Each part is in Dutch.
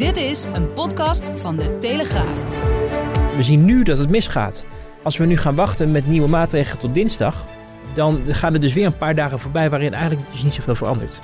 Dit is een podcast van de Telegraaf. We zien nu dat het misgaat. Als we nu gaan wachten met nieuwe maatregelen tot dinsdag, dan gaan er dus weer een paar dagen voorbij waarin eigenlijk dus niet zoveel verandert.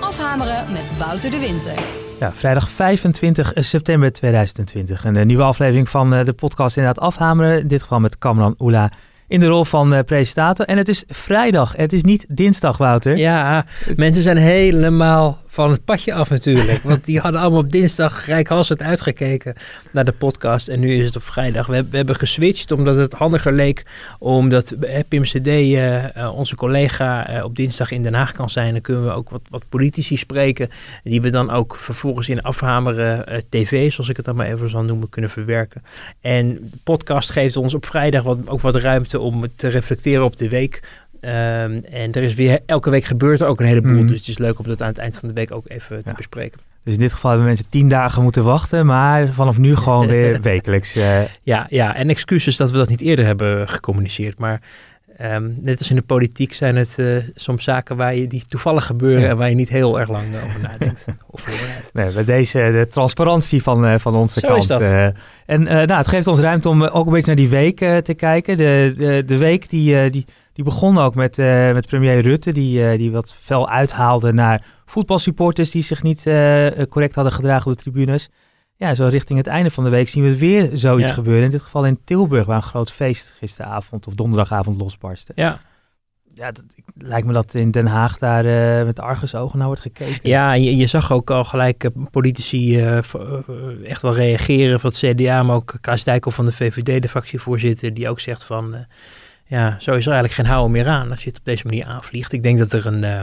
Afhameren met Wouter de Winter. Ja, vrijdag 25 september 2020. Een nieuwe aflevering van eh, de podcast inderdaad afhameren. In dit geval met Kamran Oela in de rol van uh, presentator. En het is vrijdag, het is niet dinsdag, Wouter. Ja, mensen zijn helemaal van het padje af natuurlijk. Want die hadden allemaal op dinsdag rijkhalsend uitgekeken naar de podcast. En nu is het op vrijdag. We, we hebben geswitcht omdat het handiger leek. Omdat Pim CD, uh, onze collega, op dinsdag in Den Haag kan zijn. Dan kunnen we ook wat, wat politici spreken. Die we dan ook vervolgens in afhameren uh, tv, zoals ik het dan maar even zal noemen, kunnen verwerken. En de podcast geeft ons op vrijdag wat, ook wat ruimte om te reflecteren op de week. Um, en er is weer elke week gebeurt er ook een heleboel. Mm. Dus het is leuk om dat aan het eind van de week ook even ja. te bespreken. Dus in dit geval hebben mensen tien dagen moeten wachten, maar vanaf nu gewoon weer wekelijks. Uh... Ja, ja, en excuses dat we dat niet eerder hebben gecommuniceerd. Maar um, net als in de politiek zijn het uh, soms zaken waar je, die toevallig gebeuren ja. en waar je niet heel erg lang over nadenkt. of nee, bij deze de transparantie van, van onze Zo kant. Is dat. en nou, het geeft ons ruimte om ook een beetje naar die week te kijken. De, de, de week die... die die begon ook met, uh, met premier Rutte, die, uh, die wat fel uithaalde naar voetbalsupporters die zich niet uh, correct hadden gedragen op de tribunes. Ja, zo richting het einde van de week zien we weer zoiets ja. gebeuren. In dit geval in Tilburg, waar een groot feest gisteravond of donderdagavond losbarstte. Ja. Ja, dat, lijkt me dat in Den Haag daar uh, met argusogen naar wordt gekeken. Ja, je, je zag ook al gelijk uh, politici uh, echt wel reageren van het CDA, maar ook Klaas Dijkel van de VVD, de fractievoorzitter, die ook zegt van ja, zo is er eigenlijk geen houden meer aan als je het op deze manier aanvliegt. Ik denk dat er een, uh,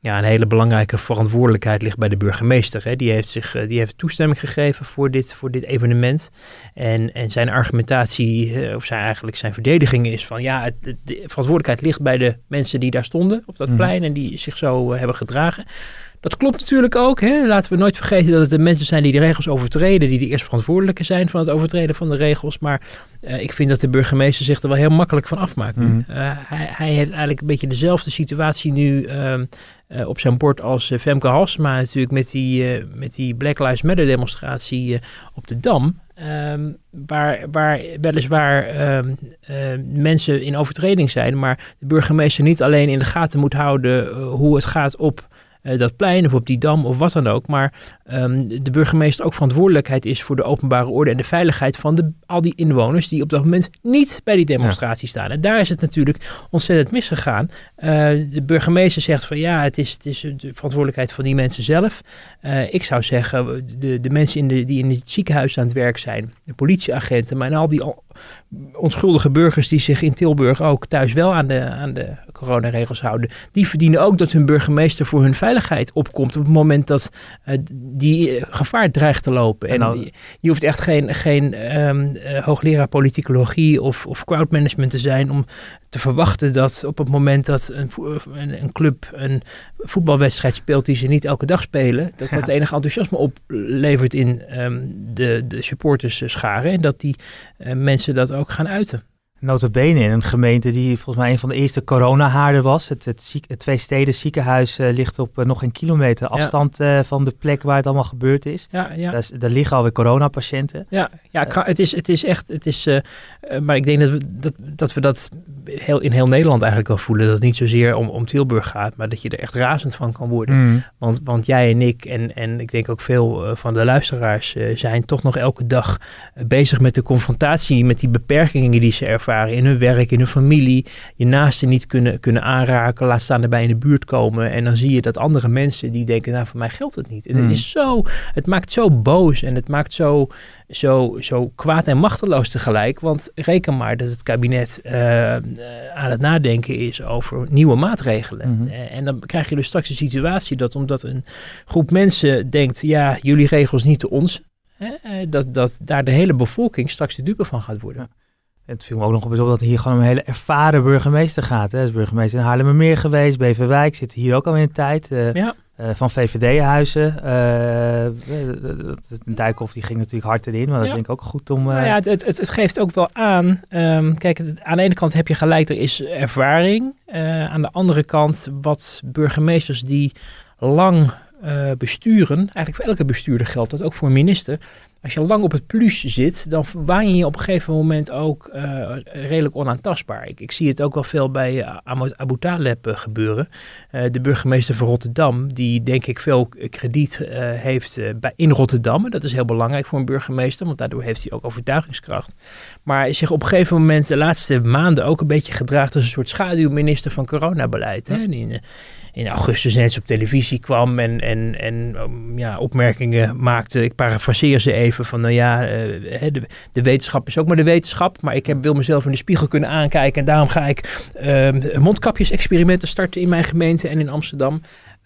ja, een hele belangrijke verantwoordelijkheid ligt bij de burgemeester. Hè. Die, heeft zich, uh, die heeft toestemming gegeven voor dit, voor dit evenement. En, en zijn argumentatie, uh, of zijn, eigenlijk zijn verdediging is van ja, het, de verantwoordelijkheid ligt bij de mensen die daar stonden op dat mm. plein en die zich zo hebben gedragen. Dat klopt natuurlijk ook. Hè? Laten we nooit vergeten dat het de mensen zijn die de regels overtreden, die de eerst verantwoordelijke zijn van het overtreden van de regels. Maar uh, ik vind dat de burgemeester zich er wel heel makkelijk van afmaakt. Mm. Uh, hij, hij, heeft eigenlijk een beetje dezelfde situatie nu uh, op zijn bord als Femke Halsema natuurlijk met die, met die Black Lives Matter demonstratie op de Dam. Um, waar, waar weliswaar um, mensen in overtreding zijn, maar de burgemeester niet alleen in de gaten moet houden hoe het gaat op uh, dat plein of op die dam of wat dan ook. Maar um, de burgemeester ook verantwoordelijkheid is voor de openbare orde en de veiligheid van de, al die inwoners die op dat moment niet bij die demonstratie ja. staan. En daar is het natuurlijk ontzettend misgegaan. Uh, de burgemeester zegt van ja, het is, het is de verantwoordelijkheid van die mensen zelf. Uh, ik zou zeggen, de, de mensen in de, die in het ziekenhuis aan het werk zijn, de politieagenten, maar en al die onschuldige burgers die zich in Tilburg ook thuis wel aan de, aan de coronaregels houden, die verdienen ook dat hun burgemeester voor hun veiligheid opkomt op het moment dat uh, die gevaar dreigt te lopen. En je hoeft echt geen, geen um, uh, hoogleraar politicologie of, of crowdmanagement te zijn om te verwachten dat op het moment dat een, een, een club een voetbalwedstrijd speelt die ze niet elke dag spelen, dat dat enig enthousiasme oplevert in um, de, de supporters scharen en dat die uh, mensen dat ook gaan uiten. Notabene in een gemeente die volgens mij een van de eerste coronahaarden was. Het, het, ziek, het twee steden ziekenhuis uh, ligt op uh, nog een kilometer afstand ja. uh, van de plek waar het allemaal gebeurd is. Ja, ja. Daar, is, daar liggen alweer coronapatiënten. Ja, ja het, is, het is echt, het is, maar ik denk dat we dat, dat we dat heel, in heel Nederland eigenlijk wel voelen. Dat het niet zozeer om, om Tilburg gaat, maar dat je er echt razend van kan worden. Mm. Want, want jij en ik en, en ik denk ook veel van de luisteraars zijn toch nog elke dag bezig met de confrontatie met die beperkingen die ze ervaren in hun werk, in hun familie, je naasten niet kunnen, kunnen aanraken, laat staan erbij in de buurt komen. En dan zie je dat andere mensen die denken, nou voor mij geldt het niet. En mm. het is zo, het maakt zo boos en het maakt zo, zo, zo kwaad en machteloos tegelijk. Want reken maar dat het kabinet eh, aan het nadenken is over nieuwe maatregelen. Mhm. Eh, en dan krijg je dus straks een situatie dat omdat een groep mensen denkt, ja, jullie regels niet de ons. dat, dat daar de hele bevolking straks de dupe van gaat worden. Het viel me ook nog op dat hier gewoon een hele ervaren burgemeester gaat. Hè. Hij is burgemeester in Haarlemmermeer geweest, Beverwijk, zit hier ook al in een tijd. eh, Ja. Eh, van VVD-huizen. Uh, Dijkhoff die ging natuurlijk hard erin, maar dat Ja. vind ik ook goed om... eh, Nou ja, het, het, het, geeft ook wel aan. ehm, kijk, het- aan de ene kant heb je gelijk, er is ervaring. Eh, aan de andere kant, wat burgemeesters die lang eh, besturen, eigenlijk voor elke bestuurder geldt dat, ook voor een minister. Als je lang op het plus zit, dan waan je je op een gegeven moment ook eh, redelijk onaantastbaar. Ik, ik zie het ook wel veel bij uh, Abu Taleb uh, gebeuren. Uh, de burgemeester van Rotterdam, die denk ik veel krediet heeft bij, in Rotterdam. Dat is heel belangrijk voor een burgemeester, want daardoor heeft hij ook overtuigingskracht. Maar zich op een gegeven moment de laatste maanden ook een beetje gedraagt als een soort schaduwminister van coronabeleid. Hè? Die, in augustus net op televisie kwam en, en, en um, ja, opmerkingen maakte. Ik parafraseer ze even van, nou ja, uh, de, de, wetenschap is ook maar de wetenschap. Maar ik heb, wil mezelf in de spiegel kunnen aankijken. En daarom ga ik uh, mondkapjesexperimenten starten in mijn gemeente en in Amsterdam.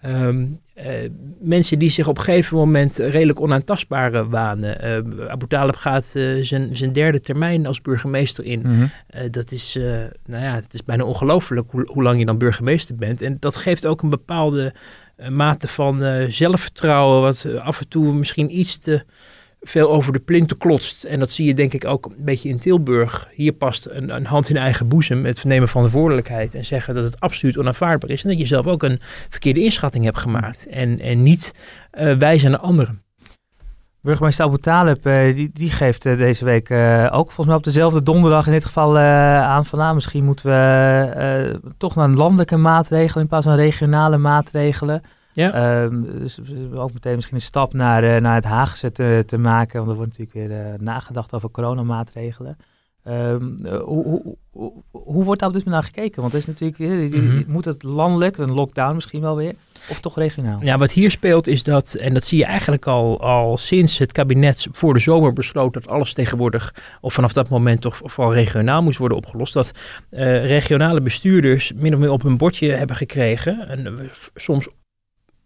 Um, uh, mensen die zich op een gegeven moment redelijk onaantastbaar wanen. Uh, Abu Talib gaat uh, zijn, zijn derde termijn als burgemeester in. Mm -hmm. dat, is, nou ja, het is bijna ongelooflijk hoe, hoe, lang je dan burgemeester bent. En dat geeft ook een bepaalde mate van zelfvertrouwen, wat af en toe misschien iets te veel over de plinten klotst. En dat zie je denk ik ook een beetje in Tilburg. Hier past een, een hand in eigen boezem, het nemen van verantwoordelijkheid en zeggen dat het absoluut onaanvaardbaar is. En dat je zelf ook een verkeerde inschatting hebt gemaakt en, en niet uh, wijzen naar anderen. Burgemeester Abu Talib, uh, die, die geeft uh, deze week ook volgens mij op dezelfde donderdag in dit geval aan van nou, misschien moeten we toch naar een landelijke maatregel in plaats van regionale maatregelen. Ja. Um, dus ook meteen misschien een stap naar, uh, naar het Haagse te, te maken. Want er wordt natuurlijk weer uh, nagedacht over coronamaatregelen. Um, hoe, hoe, hoe, hoe, wordt daar op dit moment naar gekeken? Want het is natuurlijk, mm -hmm. moet het landelijk, een lockdown misschien wel weer, of toch regionaal? Ja, wat hier speelt is dat, en dat zie je eigenlijk al, al sinds het kabinet voor de zomer besloot dat alles tegenwoordig, of vanaf dat moment toch vooral regionaal moest worden opgelost, dat uh, regionale bestuurders min of meer op hun bordje hebben gekregen, en soms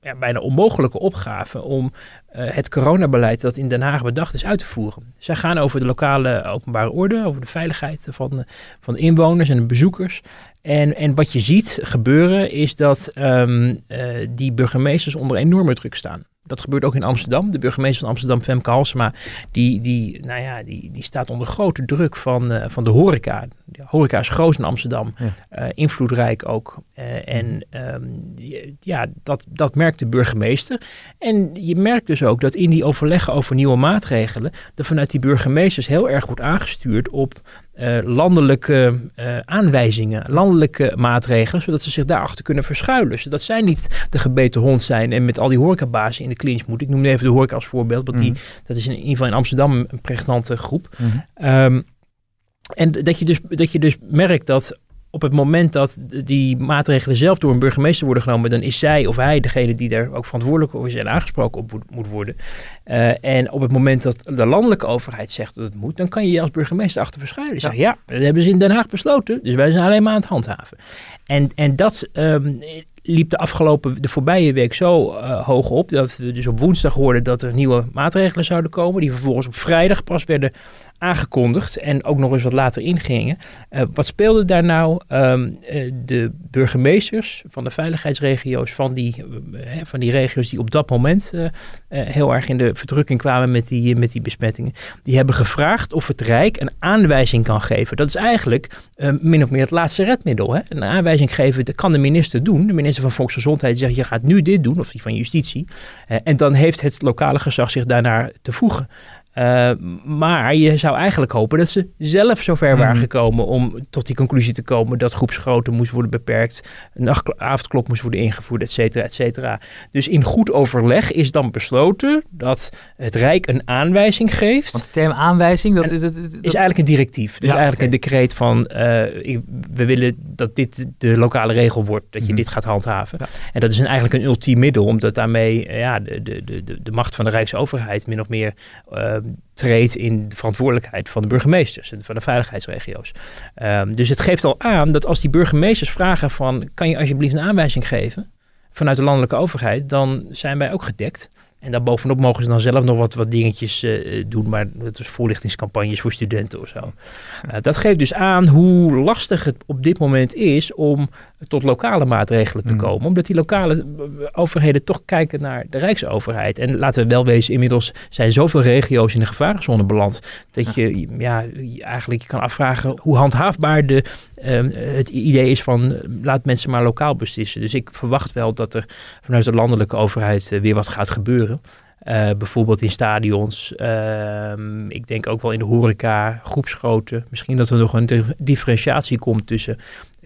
ja, bijna onmogelijke opgave om uh, het coronabeleid dat in Den Haag bedacht is uit te voeren. Zij gaan over de lokale openbare orde, over de veiligheid van, van de inwoners en de bezoekers. En, en wat je ziet gebeuren is dat um, uh, die burgemeesters onder enorme druk staan. Dat gebeurt ook in Amsterdam. De burgemeester van Amsterdam, Femke Halsema, die, die, nou ja, die, die staat onder grote druk van, uh, van de horeca. De horeca is groot in Amsterdam, ja. uh, invloedrijk ook. Uh, en um, ja, dat, dat merkt de burgemeester. En je merkt dus ook dat in die overleggen over nieuwe maatregelen, er vanuit die burgemeesters heel erg wordt aangestuurd op uh, landelijke uh, aanwijzingen, landelijke maatregelen, zodat ze zich daarachter kunnen verschuilen. Zodat zij niet de gebeten hond zijn en met al die horecabazen in de clinch moeten. Ik noem nu even de horeca als voorbeeld, want die, dat is in ieder geval in Amsterdam een pregnante groep. Mm -hmm. um, en dat je, dus, dat je dus merkt dat op het moment dat die maatregelen zelf door een burgemeester worden genomen, dan is zij of hij degene die daar ook verantwoordelijk voor is en aangesproken op moet, worden. Uh, en op het moment dat de landelijke overheid zegt dat het moet, dan kan je je als burgemeester achter verschuilen. Zeggen, ja, dat hebben ze in Den Haag besloten, dus wij zijn alleen maar aan het handhaven. En, en dat um, liep de afgelopen, de voorbije week zo uh, hoog op, dat we dus op woensdag hoorden dat er nieuwe maatregelen zouden komen, die vervolgens op vrijdag pas werden aangekondigd en ook nog eens wat later ingingen. Uh, wat speelde daar nou? Um, uh, de burgemeesters van de veiligheidsregio's, van die, uh, van die regio's die op dat moment heel erg in de verdrukking kwamen met die, met die besmettingen, die hebben gevraagd of het Rijk een aanwijzing kan geven. Dat is eigenlijk min of meer het laatste redmiddel. Hè? Een aanwijzing geven, dat kan de minister doen. De minister van Volksgezondheid zegt, je gaat nu dit doen, of die van Justitie. en dan heeft het lokale gezag zich daarnaar te voegen. Uh, maar je zou eigenlijk hopen dat ze zelf zover waren gekomen om tot die conclusie te komen dat groepsgrootte moest worden beperkt, een avondklok moest worden ingevoerd, et cetera, et cetera. Dus in goed overleg is dan besloten dat het Rijk een aanwijzing geeft. Want de term aanwijzing, dat, dat, dat, is eigenlijk een directief. Dus ja, eigenlijk okay. een decreet van uh, we willen dat dit de lokale regel wordt, dat je mm -hmm. dit gaat handhaven. Ja. En dat is een, eigenlijk een ultiem middel, omdat daarmee uh, ja, de, de, de, de macht van de Rijksoverheid min of meer uh, treedt in de verantwoordelijkheid van de burgemeesters en van de veiligheidsregio's. Ehm, dus het geeft al aan dat als die burgemeesters vragen van kan je alsjeblieft een aanwijzing geven vanuit de landelijke overheid, dan zijn wij ook gedekt. En daarbovenop mogen ze dan zelf nog wat, wat dingetjes uh, doen, maar dat is voorlichtingscampagnes voor studenten of zo. Uh, dat geeft dus aan hoe lastig het op dit moment is om tot lokale maatregelen te mm. komen. Omdat die lokale overheden toch kijken naar de Rijksoverheid. En laten we wel wezen, inmiddels zijn zoveel regio's in de gevarenzone beland. Dat je ja, eigenlijk je kan afvragen hoe handhaafbaar de, uh, het idee is van laat mensen maar lokaal beslissen. Dus ik verwacht wel dat er vanuit de landelijke overheid weer wat gaat gebeuren. Uh, bijvoorbeeld in stadions. Uh, ik denk ook wel in de horeca, groepsgrootte. Misschien dat er nog een differentiatie komt tussen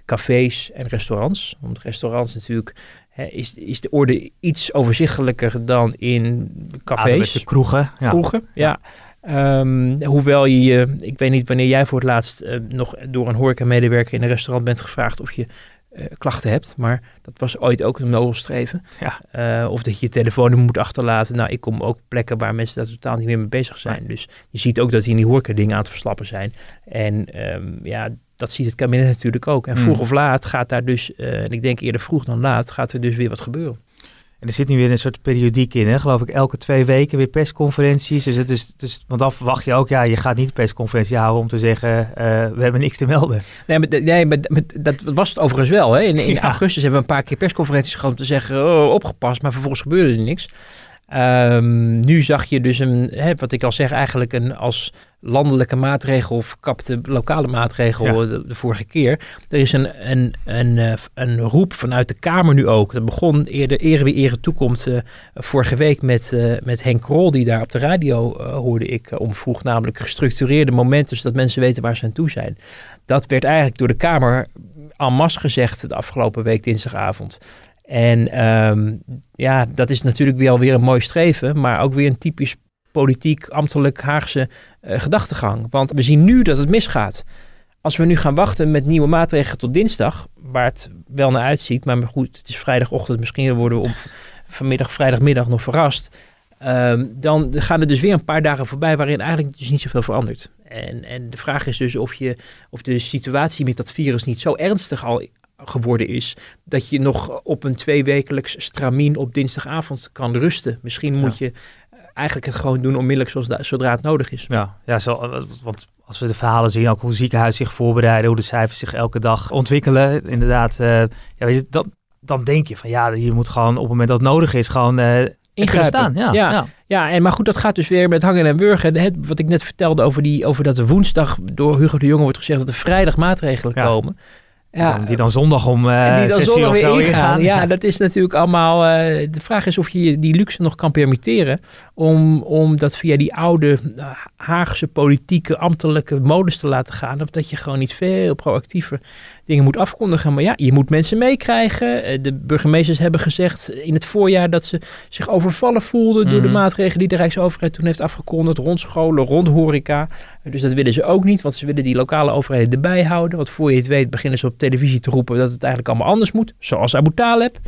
cafés en restaurants. Want restaurants natuurlijk hè, is, is de orde iets overzichtelijker dan in cafés. de kroegen. Ja. Kroegen, ja. ja. Um, hoewel je, ik weet niet wanneer jij voor het laatst uh, nog door een horeca-medewerker in een restaurant bent gevraagd of je uh, klachten hebt. Maar dat was ooit ook een navelstreven. Ja. Uh, of dat je je telefoon moet achterlaten. Nou, ik kom ook plekken waar mensen daar totaal niet meer mee bezig zijn. Ja. Dus je ziet ook dat die in die horeca dingen aan het verslappen zijn. En um, ja, dat ziet het kabinet natuurlijk ook. En vroeg mm. of laat gaat daar dus, uh, en ik denk eerder vroeg dan laat, gaat er dus weer wat gebeuren. En er zit nu weer een soort periodiek in, hè? geloof ik, elke twee weken weer persconferenties. Dus het is, dus, want dan verwacht je ook, ja, je gaat niet persconferentie houden om te zeggen, uh, we hebben niks te melden. Nee, maar, nee, maar, maar dat was het overigens wel. Hè? In, in ja. augustus hebben we een paar keer persconferenties gehad om te zeggen, oh, opgepast, maar vervolgens gebeurde er niks. Um, nu zag je dus een, hè, wat ik al zeg, eigenlijk een als landelijke maatregel verkapte lokale maatregel ja. de, de, vorige keer. Er is een, een, een, een, een roep vanuit de Kamer nu ook. Dat begon eerder, ere wie ere toekomt uh, vorige week met, uh, met Henk Krol, die daar op de radio uh, hoorde ik om vroeg, namelijk gestructureerde momenten, zodat mensen weten waar ze aan toe zijn. Dat werd eigenlijk door de Kamer en masse gezegd de afgelopen week dinsdagavond. En um, ja, dat is natuurlijk wel weer een mooi streven, maar ook weer een typisch politiek, ambtelijk Haagse uh, gedachtegang. Want we zien nu dat het misgaat. Als we nu gaan wachten met nieuwe maatregelen tot dinsdag, waar het wel naar uitziet, maar goed, het is vrijdagochtend, misschien worden we op vanmiddag, vrijdagmiddag nog verrast. Um, dan gaan er dus weer een paar dagen voorbij waarin eigenlijk dus niet zoveel verandert. En, en de vraag is dus of, je, of de situatie met dat virus niet zo ernstig al geworden is. Dat je nog op een tweewekelijks stramien op dinsdagavond kan rusten. Misschien moet je eigenlijk het gewoon doen onmiddellijk zoals zodra het nodig is. Ja, ja zo, eh, want als we de verhalen zien, ook hoe ziekenhuizen zich voorbereiden, hoe de cijfers zich elke dag ontwikkelen. Inderdaad, uh, ja, weet je, dat, dan denk je van ja, je moet gewoon op het moment dat het nodig is, gewoon uh, ingrijpen. Staan. Ja, ja, ja. ja, en maar goed, dat gaat dus weer met hangen en wurgen. Het, wat ik net vertelde over, die, over dat er woensdag door Hugo de Jonge wordt gezegd dat er vrijdag maatregelen ja. komen. Ja, die dan zondag om uh, die dan zondag weer ingaan. ingaan. Ja, dat is natuurlijk allemaal... Uh, de vraag is of je die luxe nog kan permitteren... om, om dat via die oude uh, Haagse politieke, ambtelijke modus te laten gaan... of dat je gewoon niet veel proactiever dingen moet afkondigen. Maar ja, je moet mensen meekrijgen. De burgemeesters hebben gezegd in het voorjaar... dat ze zich overvallen voelden door mm -hmm. de mhm. maatregelen... die de Rijksoverheid toen heeft afgekondigd... rond scholen, rond horeca. Dus dat willen ze ook niet, want ze willen die lokale overheden erbij houden. Want voor je het weet beginnen ze op televisie te roepen dat het eigenlijk allemaal anders moet. Zoals Abu Taleb.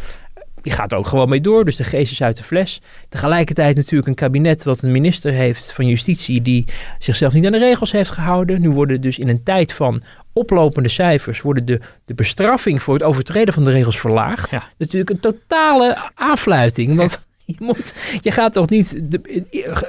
Die gaat er ook gewoon mee door, dus de geest is uit de fles. Tegelijkertijd natuurlijk een kabinet wat een minister heeft van Justitie die zichzelf niet aan de regels heeft gehouden. Nu worden dus in een tijd van oplopende cijfers worden de, de bestraffing voor het overtreden van de regels verlaagd. Ja. Natuurlijk een totale aanfluiting. Want je, moet, je gaat toch niet de,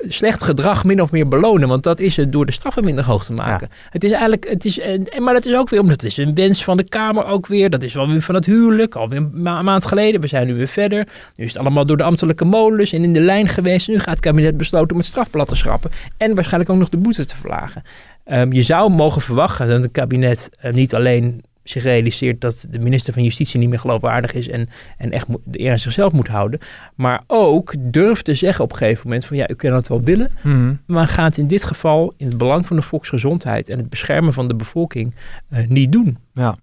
slecht gedrag min of meer belonen, want dat is het door de straffen minder hoog te maken. Ja. Het is eigenlijk, het is, maar dat is ook weer, omdat het is een wens van de Kamer ook weer, dat is wel weer van het huwelijk, alweer een ma maand geleden, we zijn nu weer verder. Nu is het allemaal door de ambtelijke molens en in de lijn geweest. Nu gaat het kabinet besloten om het strafblad te schrappen en waarschijnlijk ook nog de boete te verlagen. Um, je zou mogen verwachten dat het kabinet uh, niet alleen zich realiseert dat de minister van Justitie niet meer geloofwaardig is en, en echt de eer aan zichzelf moet houden. Maar ook durft te zeggen op een gegeven moment van ja, u kunt het wel willen, mm. maar gaat in dit geval in het belang van de volksgezondheid en het beschermen van de bevolking uh, niet doen. Ja.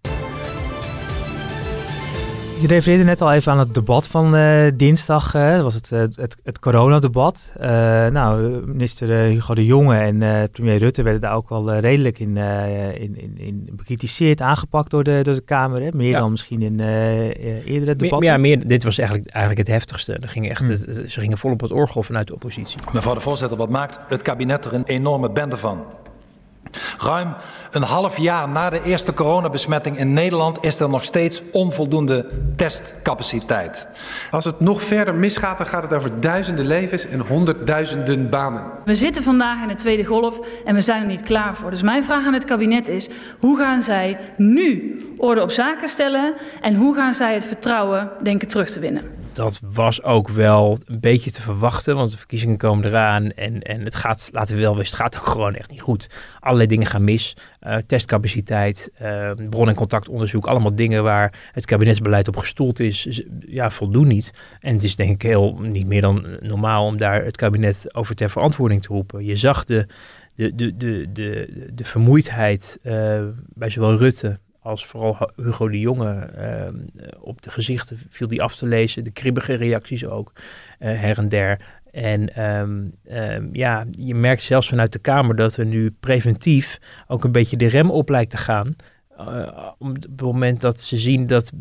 Je refereerde net al even aan het debat van uh, dinsdag. Uh, dat was het, uh, het, het coronadebat. nou, minister Hugo de Jonge en premier Rutte werden daar ook wel redelijk in, in, in, in, bekritiseerd, aangepakt door de, door de Kamer. Hè? Meer ja. dan misschien in eerdere debatten. ja, meer, dit was eigenlijk, eigenlijk het heftigste. Er ging echt, hmm. Ze gingen vol op het orgel vanuit de oppositie. Mevrouw de voorzitter, wat maakt het kabinet er een enorme bende van? Ruim een half jaar na de eerste coronabesmetting in Nederland is er nog steeds onvoldoende testcapaciteit. Als het nog verder misgaat, dan gaat het over duizenden levens en honderdduizenden banen. We zitten vandaag in de tweede golf en we zijn er niet klaar voor. Dus mijn vraag aan het kabinet is: hoe gaan zij nu orde op zaken stellen en hoe gaan zij het vertrouwen denken terug te winnen? Dat was ook wel een beetje te verwachten, want de verkiezingen komen eraan en, en het gaat, laten we wel weten, het gaat ook gewoon echt niet goed. Allerlei dingen gaan mis, uh, testcapaciteit, uh, bron- en contactonderzoek, allemaal dingen waar het kabinetsbeleid op gestoeld is, ja, voldoen niet. En het is denk ik heel niet meer dan normaal om daar het kabinet over ter verantwoording te roepen. Je zag de, de, de, de, de, de vermoeidheid uh, bij zowel Rutte als vooral Hugo de Jonge ehm, op de gezichten viel die af te lezen. De kribbige reacties ook, uh, her en der. En um, um, ja, je merkt zelfs vanuit de Kamer dat er nu preventief ook een beetje de rem op lijkt te gaan. Uh, op het moment dat ze zien dat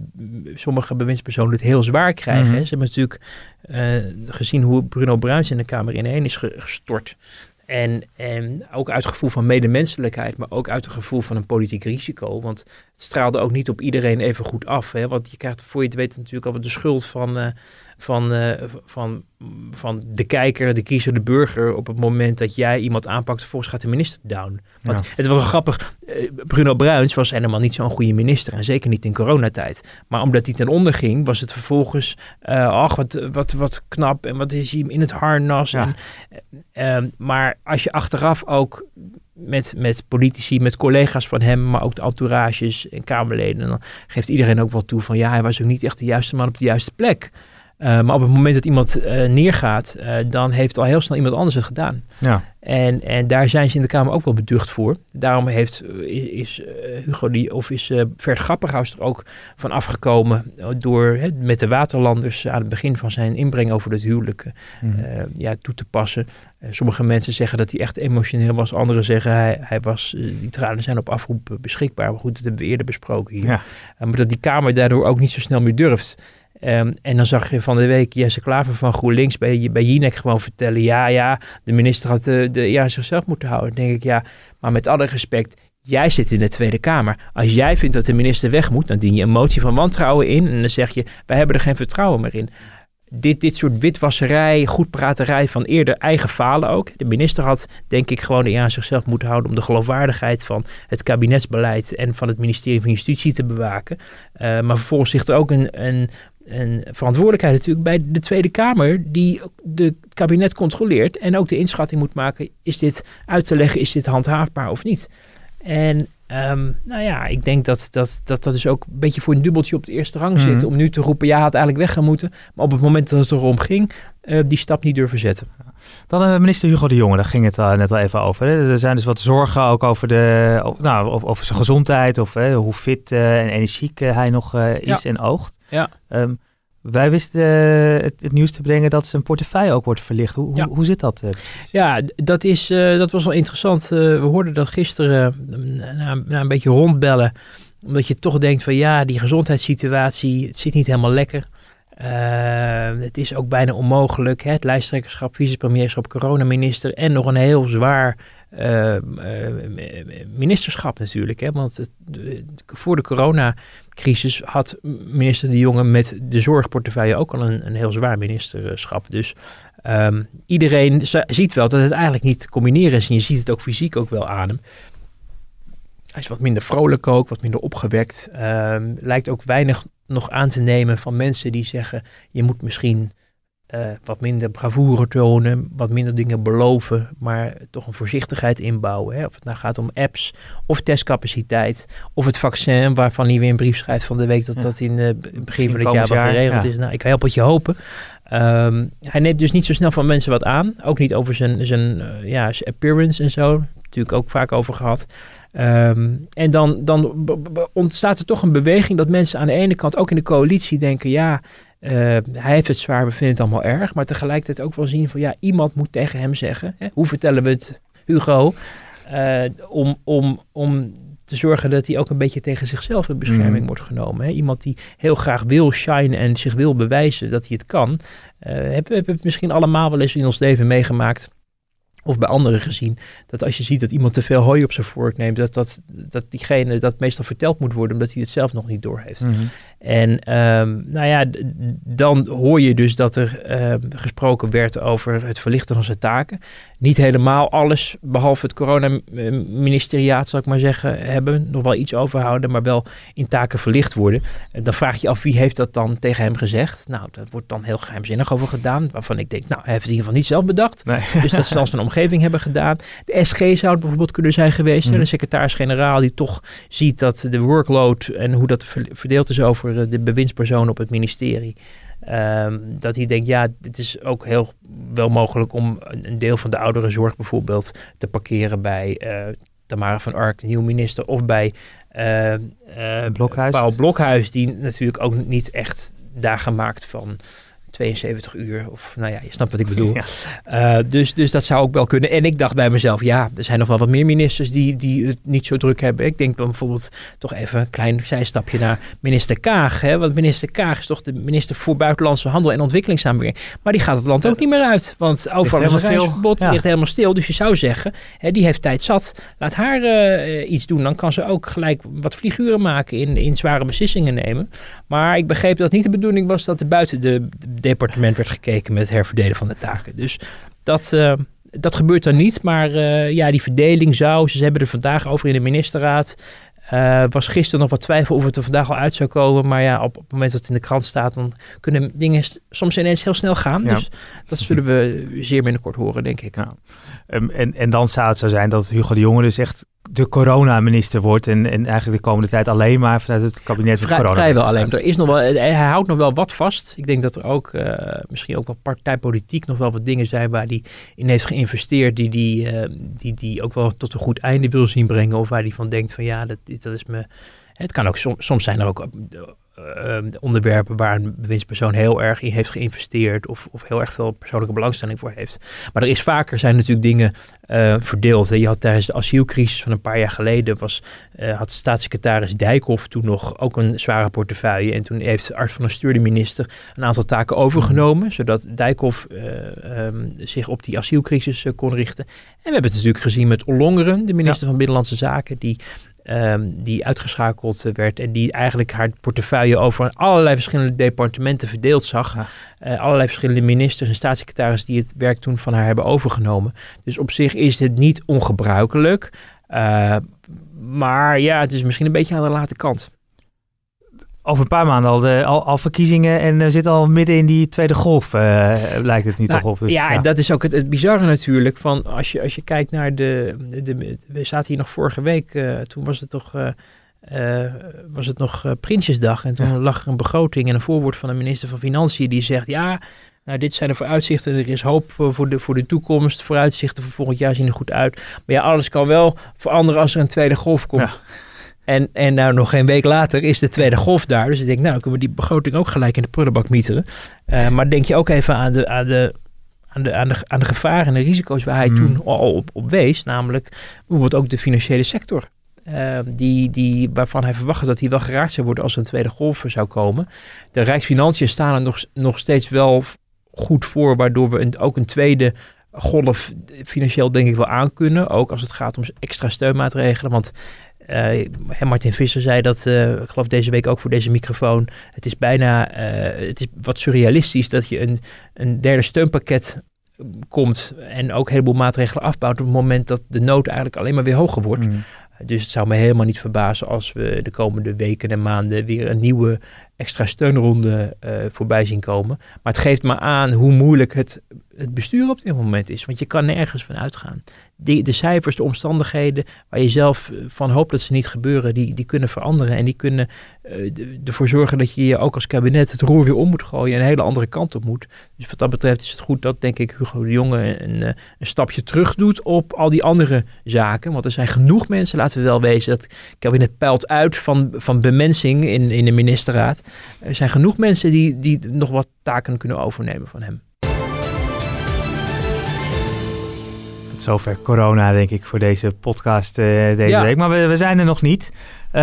sommige bewindspersonen het heel zwaar krijgen. Mm -hmm. Ze hebben natuurlijk uh, gezien hoe Bruno Bruins in de Kamer ineen is gestort. En, en ook uit het gevoel van medemenselijkheid, maar ook uit het gevoel van een politiek risico. Want het straalde ook niet op iedereen even goed af. Hè? Want je krijgt voor je het weet natuurlijk al de schuld van, uh, van, uh, van, van de kijker, de kiezer, de burger. op het moment dat jij iemand aanpakt, vervolgens gaat de minister down. Want ja. het was wel grappig. Uh, Bruno Bruins was helemaal niet zo'n goede minister. En zeker niet in coronatijd. Maar omdat hij ten onder ging, was het vervolgens. ach, wat, wat, wat knap. En wat is hij in het harnas. Ja. En, maar als je achteraf ook met, met politici, met collega's van hem, maar ook de entourages en Kamerleden. Dan geeft iedereen ook wel toe van ja, hij was ook niet echt de juiste man op de juiste plek. Uh, maar op het moment dat iemand uh, neergaat, uh, dan heeft al heel snel iemand anders het gedaan. Ja. En, en daar zijn ze in de Kamer ook wel beducht voor. Daarom heeft, is, Hugo die, of is Vert Grapperhaus er ook van afgekomen door met de Waterlanders aan het begin van zijn inbreng over het huwelijk mm. ja, toe te passen. sommige mensen zeggen dat hij echt emotioneel was, anderen zeggen hij, hij was, die tranen zijn op afroep beschikbaar. Maar goed, dat hebben we eerder besproken hier. Ja. maar dat die Kamer daardoor ook niet zo snel meer durft. Um, en dan zag je van de week Jesse Klaver van GroenLinks bij, bij Jinek gewoon vertellen... ja, ja, de minister had de, de ja, zichzelf moeten houden. Dan denk ik, ja, maar met alle respect... Jij zit in de Tweede Kamer. Als jij vindt dat de minister weg moet, dan dien je een motie van wantrouwen in. En dan zeg je, wij hebben er geen vertrouwen meer in. Dit, dit soort witwasserij, goedpraterij van eerder eigen falen ook. De minister had denk ik gewoon de aan zichzelf moeten houden om de geloofwaardigheid van het kabinetsbeleid en van het ministerie van Justitie te bewaken. Uh, maar vervolgens ligt er ook een, een een verantwoordelijkheid natuurlijk bij de Tweede Kamer, die het kabinet controleert en ook de inschatting moet maken: is dit uit te leggen, is dit handhaafbaar of niet? En um, nou ja, ik denk dat dat, dat dat dus ook een beetje voor een dubbeltje op de eerste rang zit. Mhm. Om nu te roepen, ja, had eigenlijk weg gaan moeten. Maar op het moment dat het erom ging, uh, die stap niet durven zetten. Dan uh, minister Hugo de Jonge, daar ging het uh, net al even over. Hè. Er zijn dus wat zorgen ook over, de, nou, over, over zijn gezondheid. Of hoe fit en energiek hij nog is Ja. en oogt. Ja. Um, wij wisten uh, het, het, nieuws te brengen dat zijn portefeuille ook wordt verlicht. Hoe, Ja. hoe, hoe zit dat? Uh? Ja, dat, is, uh, dat was wel interessant. Uh, we hoorden dat gisteren na, na, een beetje rondbellen. Omdat je toch denkt van ja, die gezondheidssituatie, het zit niet helemaal lekker. Uh, het is ook bijna onmogelijk. Hè? Het lijsttrekkerschap, vicepremierschap, coronaminister en nog een heel zwaar uh, uh, ministerschap natuurlijk. Hè? Want de, voor de coronacrisis had minister De Jonge met de zorgportefeuille ook al een, een heel zwaar ministerschap. Dus um, iedereen ziet wel dat het eigenlijk niet te combineren is. En je ziet het ook fysiek ook wel aan hem. Hij is wat minder vrolijk ook, wat minder opgewekt. Um, lijkt ook weinig nog aan te nemen van mensen die zeggen: je moet misschien uh, wat minder bravoure tonen, wat minder dingen beloven, maar toch een voorzichtigheid inbouwen. Hè? Of het nou gaat om apps, of testcapaciteit, of het vaccin, waarvan hij weer een brief schrijft van de week dat ja. dat in het uh, begin van het jaar wel geregeld ja. is. Nou, ik help het je hopen. Um, hij neemt dus niet zo snel van mensen wat aan. Ook niet over zijn, zijn, uh, ja, zijn appearance en zo. Natuurlijk ook vaak over gehad. Ehm, en dan, dan ontstaat er toch een beweging dat mensen aan de ene kant ook in de coalitie denken, ja, eh, hij heeft het zwaar, we vinden het allemaal erg. Maar tegelijkertijd ook wel zien van, ja, iemand moet tegen hem zeggen. Hè, hoe vertellen we het, Hugo? Eh, om, om, om te zorgen dat hij ook een beetje tegen zichzelf in bescherming Mhm. wordt genomen. Hè? Iemand die heel graag wil shine en zich wil bewijzen dat hij het kan. Eh hebben we het misschien allemaal wel eens in ons leven meegemaakt. Of bij anderen gezien. Dat als je ziet dat iemand te veel hooi op zijn vork neemt. Dat, dat, dat diegene dat meestal verteld moet worden. Omdat hij het zelf nog niet doorheeft. Mhm. En ehm, nou ja, dan hoor je dus dat er ehm, gesproken werd over het verlichten van zijn taken. Niet helemaal alles, behalve het coronaministeriaat, zal ik maar zeggen, hebben. Nog wel iets overhouden, maar wel in taken verlicht worden. En dan vraag je af, wie heeft dat dan tegen hem gezegd? Nou, daar wordt dan heel geheimzinnig over gedaan. Waarvan ik denk, nou, hij heeft het in ieder geval niet zelf bedacht. Nee. Dus dat zal zijn omgeving hebben gedaan. De SG zou het bijvoorbeeld kunnen zijn geweest. Mhm. De secretaris-generaal die toch ziet dat de workload en hoe dat ver- verdeeld is over de bewindspersonen op het ministerie. ehm, dat hij denkt, ja, het is ook heel wel mogelijk om een deel van de ouderenzorg bijvoorbeeld te parkeren bij eh, Tamara van Ark, de nieuwe minister, of bij eh, eh, Blokhuis. Paul Blokhuis, die natuurlijk ook niet echt dagen maakt van 72 uur. Of nou ja, je snapt wat ik bedoel. Ja. Eh, dus, dus dat zou ook wel kunnen. En ik dacht bij mezelf, ja, er zijn nog wel wat meer ministers die, die het niet zo druk hebben. Ik denk dan bijvoorbeeld toch even een klein zijstapje naar minister Kaag. Hè? Want minister Kaag is toch de minister voor Buitenlandse Handel en Ontwikkelingssamenwerking. Maar die gaat het land ook niet meer uit. Want overal is reisverbod, Ja. ligt helemaal stil. Dus je zou zeggen, hè, die heeft tijd zat. Laat haar eh, iets doen. Dan kan ze ook gelijk wat figuren maken in, in zware beslissingen nemen. Maar ik begreep dat niet de bedoeling was dat er buiten de, de departement werd gekeken met het herverdelen van de taken. Dus dat, eh, dat gebeurt dan niet. Maar eh, ja, die verdeling zou, ze hebben er vandaag over in de ministerraad. Eh, was gisteren nog wat twijfel of het er vandaag al uit zou komen. Maar ja, op, op het moment dat het in de krant staat, dan kunnen dingen soms ineens heel snel gaan. Ja. Dus dat zullen we zeer binnenkort horen, denk ik. Ja. Ehm, en, en dan zou het zo zijn dat Hugo de Jonge dus echt de coronaminister wordt. En, en eigenlijk de komende tijd alleen maar vanuit het kabinet Vrij, corona. vrijwel alleen. Er is nog wel, hij houdt nog wel wat vast. Ik denk dat er ook eh, misschien ook wel partijpolitiek nog wel wat dingen zijn waar hij in heeft geïnvesteerd. Die die, eh, die die ook wel tot een goed einde wil zien brengen. Of waar hij van denkt van ja, dat, dat is me... Het kan ook soms, soms zijn er ook onderwerpen waar een bewindspersoon heel erg in heeft geïnvesteerd. Of, of heel erg veel persoonlijke belangstelling voor heeft. Maar er is vaker zijn natuurlijk dingen eh, verdeeld. hè. Je had tijdens de asielcrisis van een paar jaar geleden was eh, had staatssecretaris Dijkhoff toen nog ook een zware portefeuille. En toen heeft Art van der Stuur, de minister, een aantal taken overgenomen. Zodat Dijkhoff eh, ehm, zich op die asielcrisis kon richten. En we hebben het natuurlijk gezien met Ollongeren, de minister van Binnenlandse Zaken. Die, ehm, die uitgeschakeld eh, werd. En die eigenlijk haar portefeuille over allerlei verschillende departementen verdeeld zag. Ja. Eh, allerlei verschillende ministers en staatssecretarissen die het werk toen van haar hebben overgenomen. Dus op zich is dit niet ongebruikelijk. Eh, maar ja, het is misschien een beetje aan de late kant. Over een paar maanden al, de, al, al verkiezingen en we zitten al midden in die tweede golf, eh, lijkt het nu Nou, toch op. Dus, ja, dat is ook het, het bizarre natuurlijk. Van als, je, als je kijkt naar de, de, We zaten hier nog vorige week. eh, toen was het toch. eh, eh, was het nog eh, Prinsjesdag. En toen Ja. lag er een begroting en een voorwoord van de minister van Financiën. Die zegt: Ja, nou, dit zijn de vooruitzichten. Er is hoop voor de, voor de toekomst. Vooruitzichten voor volgend jaar zien er goed uit. Maar ja, alles kan wel veranderen als er een tweede golf komt. En, en nou, nog geen week later is de tweede golf daar. Dus ik denk, nou, kunnen we die begroting ook gelijk in de prullenbak mieteren. Eh, maar denk je ook even aan de, aan de, aan de, aan de, aan de gevaren en de risico's waar hij Mm. toen al op, op wees. Namelijk bijvoorbeeld ook de financiële sector. Eh, die, die, waarvan hij verwachtte dat hij wel geraakt zou worden als er een tweede golf zou komen. De Rijksfinanciën staan er nog, nog steeds wel goed voor, waardoor we een, ook een tweede golf financieel denk ik wel aankunnen. Ook als het gaat om extra steunmaatregelen. Want eh, Martin Visser zei dat, eh, ik geloof deze week ook voor deze microfoon. Het is bijna, eh, het is wat surrealistisch dat je een, een derde steunpakket komt en ook een heleboel maatregelen afbouwt op het moment dat de nood eigenlijk alleen maar weer hoger wordt. Mm. Dus het zou me helemaal niet verbazen als we de komende weken en maanden weer een nieuwe extra steunronde voorbij zien komen. Maar het geeft me aan hoe moeilijk het het bestuur op dit moment is. Want je kan nergens van uitgaan. De, cijfers, de omstandigheden waar je zelf eh, van hoopt dat ze niet gebeuren, die, die kunnen veranderen. En die kunnen uh, ervoor zorgen dat je je ook als kabinet het roer weer om moet gooien en een hele andere kant op moet. Dus wat dat betreft is het goed dat, denk ik, Hugo de Jonge een, een stapje terug doet op al die andere zaken. Want er zijn genoeg mensen, laten we wel wezen, dat kabinet peilt uit van, van bemensing in, in de ministerraad. Er zijn genoeg mensen die, die nog wat taken kunnen overnemen van hem. Zover corona, denk ik, voor deze podcast uh, deze ja. week. Maar we, we, zijn er nog niet. Uh,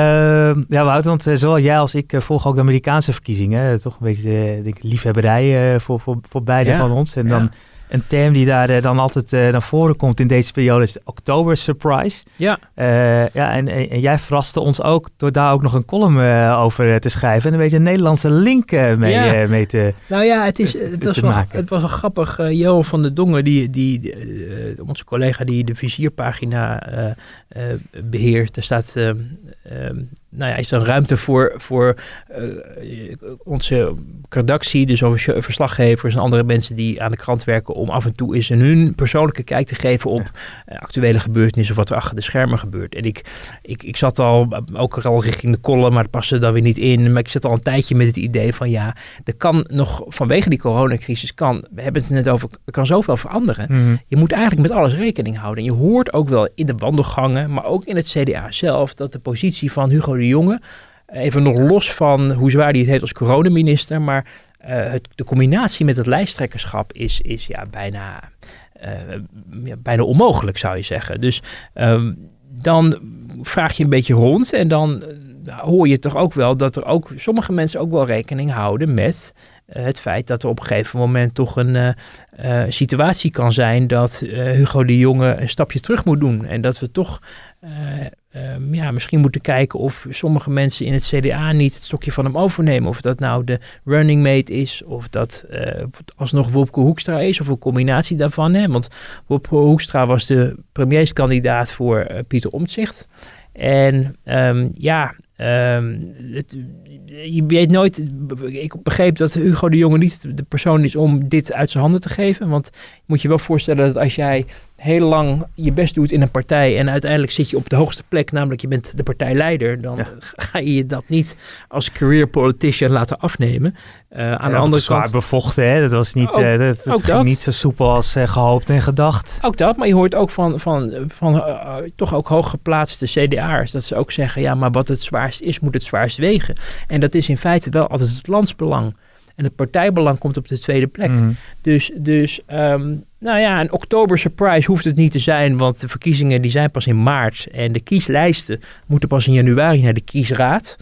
ja, Wouter, want uh, zowel jij als ik volgen ook de Amerikaanse verkiezingen. toch een beetje denk ik, liefhebberij voor, voor, voor beide ja. van ons. En dan een term die daar uh, dan altijd uh, naar voren komt in deze periode is de Oktober Surprise. Ja. Uh, ja en, en, jij verraste ons ook door daar ook nog een column over te schrijven. En een beetje een Nederlandse link mee, ja. mee te Nou ja, het, is, het, was, wel, het was wel grappig. Johan van der Dongen, die, die, onze collega die de vizierpagina beheert. Er staat nou ja, is er ruimte voor, voor uh, onze redactie, dus onze verslaggevers en andere mensen die aan de krant werken, om af en toe eens een hun persoonlijke kijk te geven op ja. actuele gebeurtenissen of wat er achter de schermen gebeurt. En ik, ik, ik zat al, ook al richting de kollen, maar het paste dan weer niet in. Maar ik zat al een tijdje met het idee van ja, er kan nog vanwege die coronacrisis, kan, we hebben het net over, er kan zoveel veranderen. Mm -hmm. Je moet eigenlijk met alles rekening houden. En je hoort ook wel in de wandelgangen, maar ook in het CDA zelf, dat de positie van Hugo de even nog los van hoe zwaar hij het heeft als coronaminister, maar uh, het, de combinatie met het lijsttrekkerschap is, is ja, bijna, ja, bijna onmogelijk, zou je zeggen. Dus um, dan vraag je een beetje rond en dan uh, hoor je toch ook wel dat er ook sommige mensen ook wel rekening houden met het feit dat er op een gegeven moment toch een situatie kan zijn dat Hugo de Jonge een stapje terug moet doen. En dat we toch um, ja, misschien moeten kijken of sommige mensen in het CDA niet het stokje van hem overnemen. Of dat nou de running mate is, of dat uh, alsnog Wopke Hoekstra is, of een combinatie daarvan. Hè? Want Wopke Hoekstra was de premierskandidaat voor uh, Pieter Omtzigt. En um, ja, het, je weet nooit. Ik begreep dat Hugo de Jonge niet de persoon is om dit uit zijn handen te geven. Want je moet je wel voorstellen dat als jij heel lang je best doet in een partij en uiteindelijk zit je op de hoogste plek, namelijk je bent de partijleider, dan ja. ga je dat niet als career politician laten afnemen. Uh, aan ja, de andere zwaar kant. bevochten, hè? Dat was niet, ook, uh, dat, ging dat. niet zo soepel als uh, gehoopt en gedacht. Ook dat, maar je hoort ook van, van, van toch ook hooggeplaatste CDA'ers dat ze ook zeggen, ja, maar wat het zwaarst is, moet het zwaarst wegen. En dat is in feite wel altijd het landsbelang. En het partijbelang komt op de tweede plek. Mm. Dus, dus um, nou ja, een oktober surprise hoeft het niet te zijn, want de verkiezingen die zijn pas in maart. En de kieslijsten moeten pas in januari naar de kiesraad.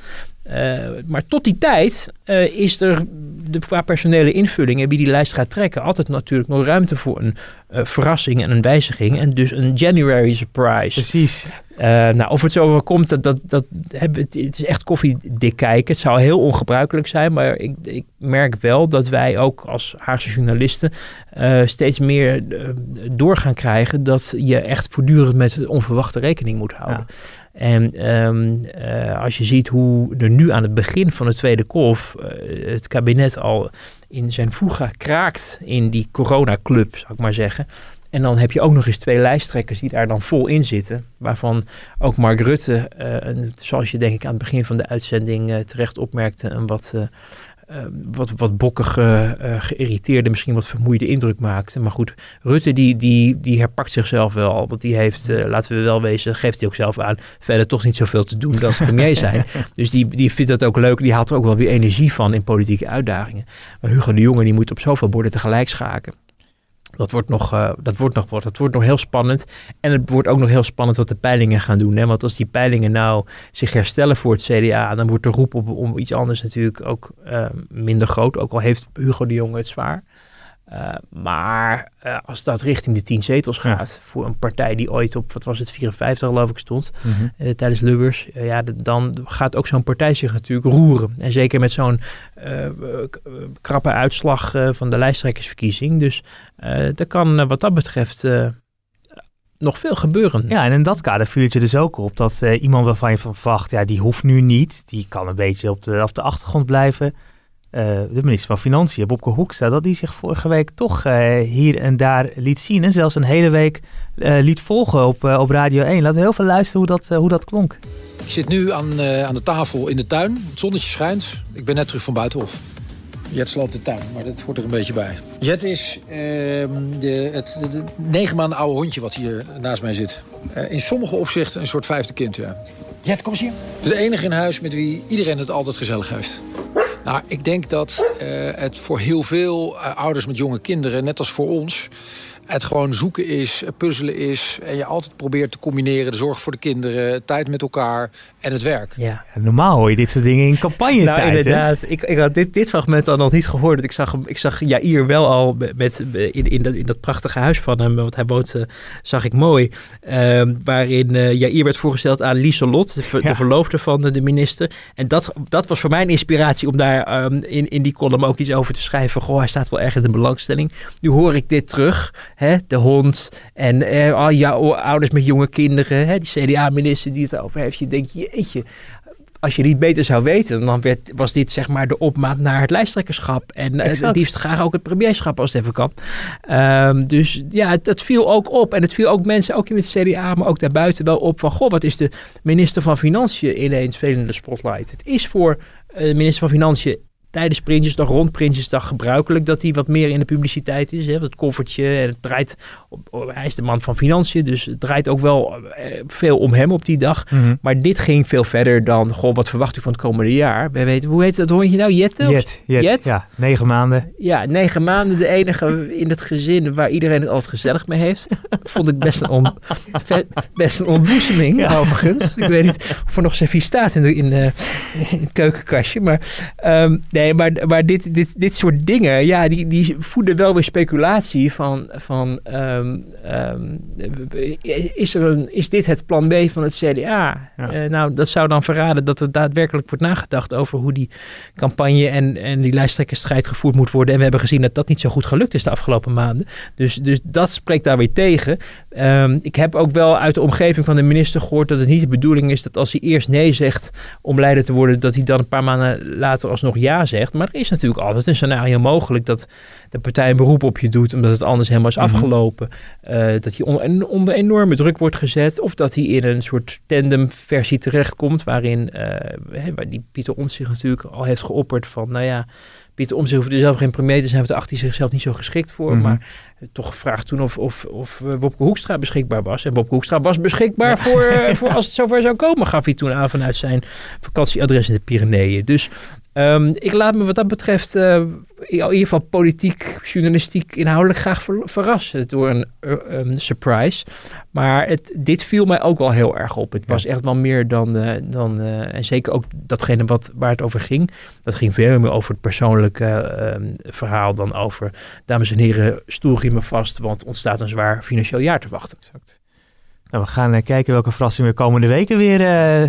Uh, maar tot die tijd uh, is er de, qua personele invulling en wie die lijst gaat trekken, altijd natuurlijk nog ruimte voor een uh, verrassing en een wijziging. En dus een January surprise. Precies. nou, of het zo komt, dat, dat, dat, het, het is echt koffiedik kijken. Het zou heel ongebruikelijk zijn, maar ik, ik merk wel dat wij ook als Haagse journalisten steeds meer door gaan krijgen dat je echt voortdurend met onverwachte rekening moet houden. Ja. En um, uh, als je ziet hoe er nu aan het begin van de tweede golf uh, het kabinet al in zijn voega kraakt in die coronaclub, zou ik maar zeggen. En dan heb je ook nog eens twee lijsttrekkers die daar dan vol in zitten. Waarvan ook Mark Rutte, uh, zoals je denk ik aan het begin van de uitzending terecht opmerkte, een wat wat, wat bokkige, uh, geïrriteerde, misschien wat vermoeide indruk maakte. Maar goed, Rutte die, die, die herpakt zichzelf wel. Want die heeft, uh, laten we wel wezen, geeft hij ook zelf aan, verder toch niet zoveel te doen dan premier zijn. dus die, die vindt dat ook leuk. Die haalt er ook wel weer energie van in politieke uitdagingen. Maar Hugo de Jonge die moet op zoveel borden tegelijk schaken. Dat wordt, nog, uh, dat, wordt nog, dat wordt nog heel spannend. En het wordt ook nog heel spannend wat de peilingen gaan doen. Hè? Want als die peilingen nou zich herstellen voor het CDA, dan wordt de roep op, om iets anders natuurlijk ook uh, minder groot. Ook al heeft Hugo de Jonge het zwaar. Uh, maar uh, als dat richting de tien zetels gaat, ja. voor een partij die ooit op, wat was het, 54 geloof ik stond, mm -hmm. uh, tijdens Lubbers, ja, dan gaat ook zo'n partij zich natuurlijk roeren. En zeker met zo'n krappe uitslag van de lijsttrekkersverkiezing. Dus er kan wat dat betreft nog veel gebeuren. Ja, en in dat kader viel het je dus ook op dat iemand waarvan je van verwacht, ja, die hoeft nu niet, die kan een beetje op de, op de achtergrond blijven de minister van Financiën, Bobke Hoekstra, dat die zich vorige week toch hier en daar liet zien. En zelfs een hele week liet volgen op, op Radio 1. Laten we heel veel luisteren hoe dat, hoe dat klonk. Ik zit nu aan, aan de tafel in de tuin. Het zonnetje schijnt. Ik ben net terug van Buitenhof. Jet sloopt de tuin, maar dat hoort er een beetje bij. Jet is uh, de, het de, negen maanden oude hondje wat hier naast mij zit. Uh, in sommige opzichten een soort vijfde kind, ja. Jet, kom eens hier. Het is de enige in huis met wie iedereen het altijd gezellig heeft. Nou, ik denk dat uh, het voor heel veel ouders met jonge kinderen, net als voor ons het gewoon zoeken is, puzzelen is. En je altijd probeert te combineren. De zorg voor de kinderen, tijd met elkaar en het werk. Ja, normaal hoor je dit soort dingen in campagne Nou inderdaad, ik, ik had dit, dit fragment al nog niet gehoord. Ik zag, ik zag Jair wel al met, in, in, dat, in dat prachtige huis van hem, want hij woont, uh, zag ik mooi. Uh, waarin uh, Jair werd voorgesteld aan Lieselot, de, ver, ja. de verloofde van de, de, minister. En dat, dat was voor mij een inspiratie om daar um, in, in die column ook iets over te schrijven. Goh, hij staat wel erg in de belangstelling. Nu hoor ik dit terug. Hè, de hond en eh, al jouw ouders met jonge kinderen, hè, die CDA-minister die het over heeft. Je denkt, jeetje, als je niet beter zou weten, dan werd, was dit zeg maar de opmaat naar het lijsttrekkerschap. En uh, het liefst graag ook het premierschap als het even kan. Um, dus ja, het, het, viel ook op. En het viel ook mensen, ook in het CDA, maar ook daarbuiten wel op van... Goh, wat is de minister van Financiën ineens veel in de spotlight. Het is voor uh, de minister van Financiën tijdens Prinsjesdag, rond Prinsjesdag gebruikelijk dat hij wat meer in de publiciteit is. Hè? Dat koffertje, en het draait, hij is de man van financiën, dus het draait ook wel veel om hem op die dag. Mm -hmm. Maar dit ging veel verder dan, goh, wat verwacht u van het komende jaar? Wij weten, hoe heet dat hondje nou? Jette? Jet, Jet, Jet? ja, negen maanden. Ja, negen maanden, de enige in het gezin waar iedereen het altijd gezellig mee heeft. Vond ik best een, on, best een ontboezeming, ja. overigens. Ik weet niet of er nog servies staat in, de, in, het keukenkastje, maar um, Nee, maar, maar dit, dit, dit soort dingen, ja, die, die voeden wel weer speculatie van, van um, um, is, er een, is dit het plan B van het CDA? Ja. Uh, nou, dat zou dan verraden dat er daadwerkelijk wordt nagedacht over hoe die campagne en, en die lijsttrekkersstrijd gevoerd moet worden. En we hebben gezien dat dat niet zo goed gelukt is de afgelopen maanden. Dus, dus dat spreekt daar weer tegen. Um, ik heb ook wel uit de omgeving van de minister gehoord dat het niet de bedoeling is dat als hij eerst nee zegt om leider te worden, dat hij dan een paar maanden later alsnog ja zegt. Maar er is natuurlijk altijd een scenario mogelijk dat de partij een beroep op je doet omdat het anders helemaal is afgelopen. Mm -hmm. uh, dat hij onder, onder enorme druk wordt gezet of dat hij in een soort tandemversie terechtkomt waarin uh, die Pieter Omtzigt natuurlijk al heeft geopperd van nou ja, Pieter Omtzigt hoeft er zelf geen premier te zijn, want dacht hij zichzelf niet zo geschikt voor. Mm -hmm. Maar toch gevraagd toen of, of, of Wopke Hoekstra beschikbaar was. En Wopke Hoekstra was beschikbaar ja. voor, voor als het zover zou komen, gaf hij toen aan vanuit zijn vakantieadres in de Pyreneeën. Dus um, ik laat me wat dat betreft uh, in ieder geval politiek, journalistiek, inhoudelijk graag ver, verrassen door een um, surprise. Maar het, dit viel mij ook wel heel erg op. Het was echt wel meer dan, uh, dan en zeker ook datgene wat, waar het over ging. Dat ging veel meer over het persoonlijke uh, verhaal dan over, dames en heren, stoelriemen vast, want ontstaat een zwaar financieel jaar te wachten. Exact. Nou, we gaan uh, kijken welke verrassingen we komende weken weer uh,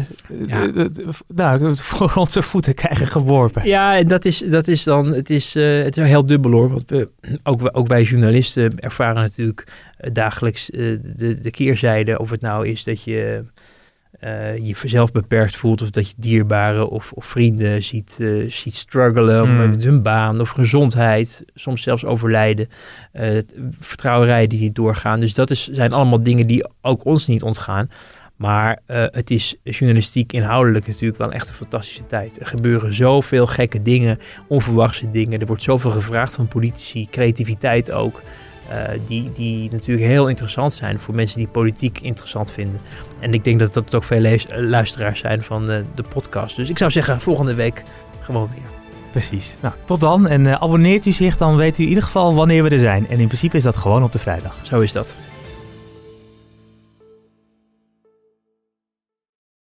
ja. nou, voor onze voeten krijgen geworpen. Ja, en dat is, dat is dan, het is, uh, het is heel dubbel hoor. Want we, ook, ook wij journalisten ervaren natuurlijk dagelijks de, de keerzijde. Of het nou is dat je uh, je zelf beperkt voelt of dat je dierbaren of, of vrienden ziet, uh, ziet struggelen mm. met hun baan of gezondheid, soms zelfs overlijden, uh, vertrouwerijen die niet doorgaan. Dus dat is, zijn allemaal dingen die ook ons niet ontgaan. Maar het is journalistiek inhoudelijk natuurlijk wel echt een fantastische tijd. Er gebeuren zoveel gekke dingen, onverwachte dingen. Er wordt zoveel gevraagd van politici, creativiteit ook. Uh, die, die natuurlijk heel interessant zijn voor mensen die politiek interessant vinden. En ik denk dat dat ook veel luisteraars zijn van de, de podcast. Dus ik zou zeggen, volgende week gewoon weer. Precies. Nou, tot dan. En uh, abonneert u zich, dan weet u in ieder geval wanneer we er zijn. En in principe is dat gewoon op de vrijdag. Zo is dat.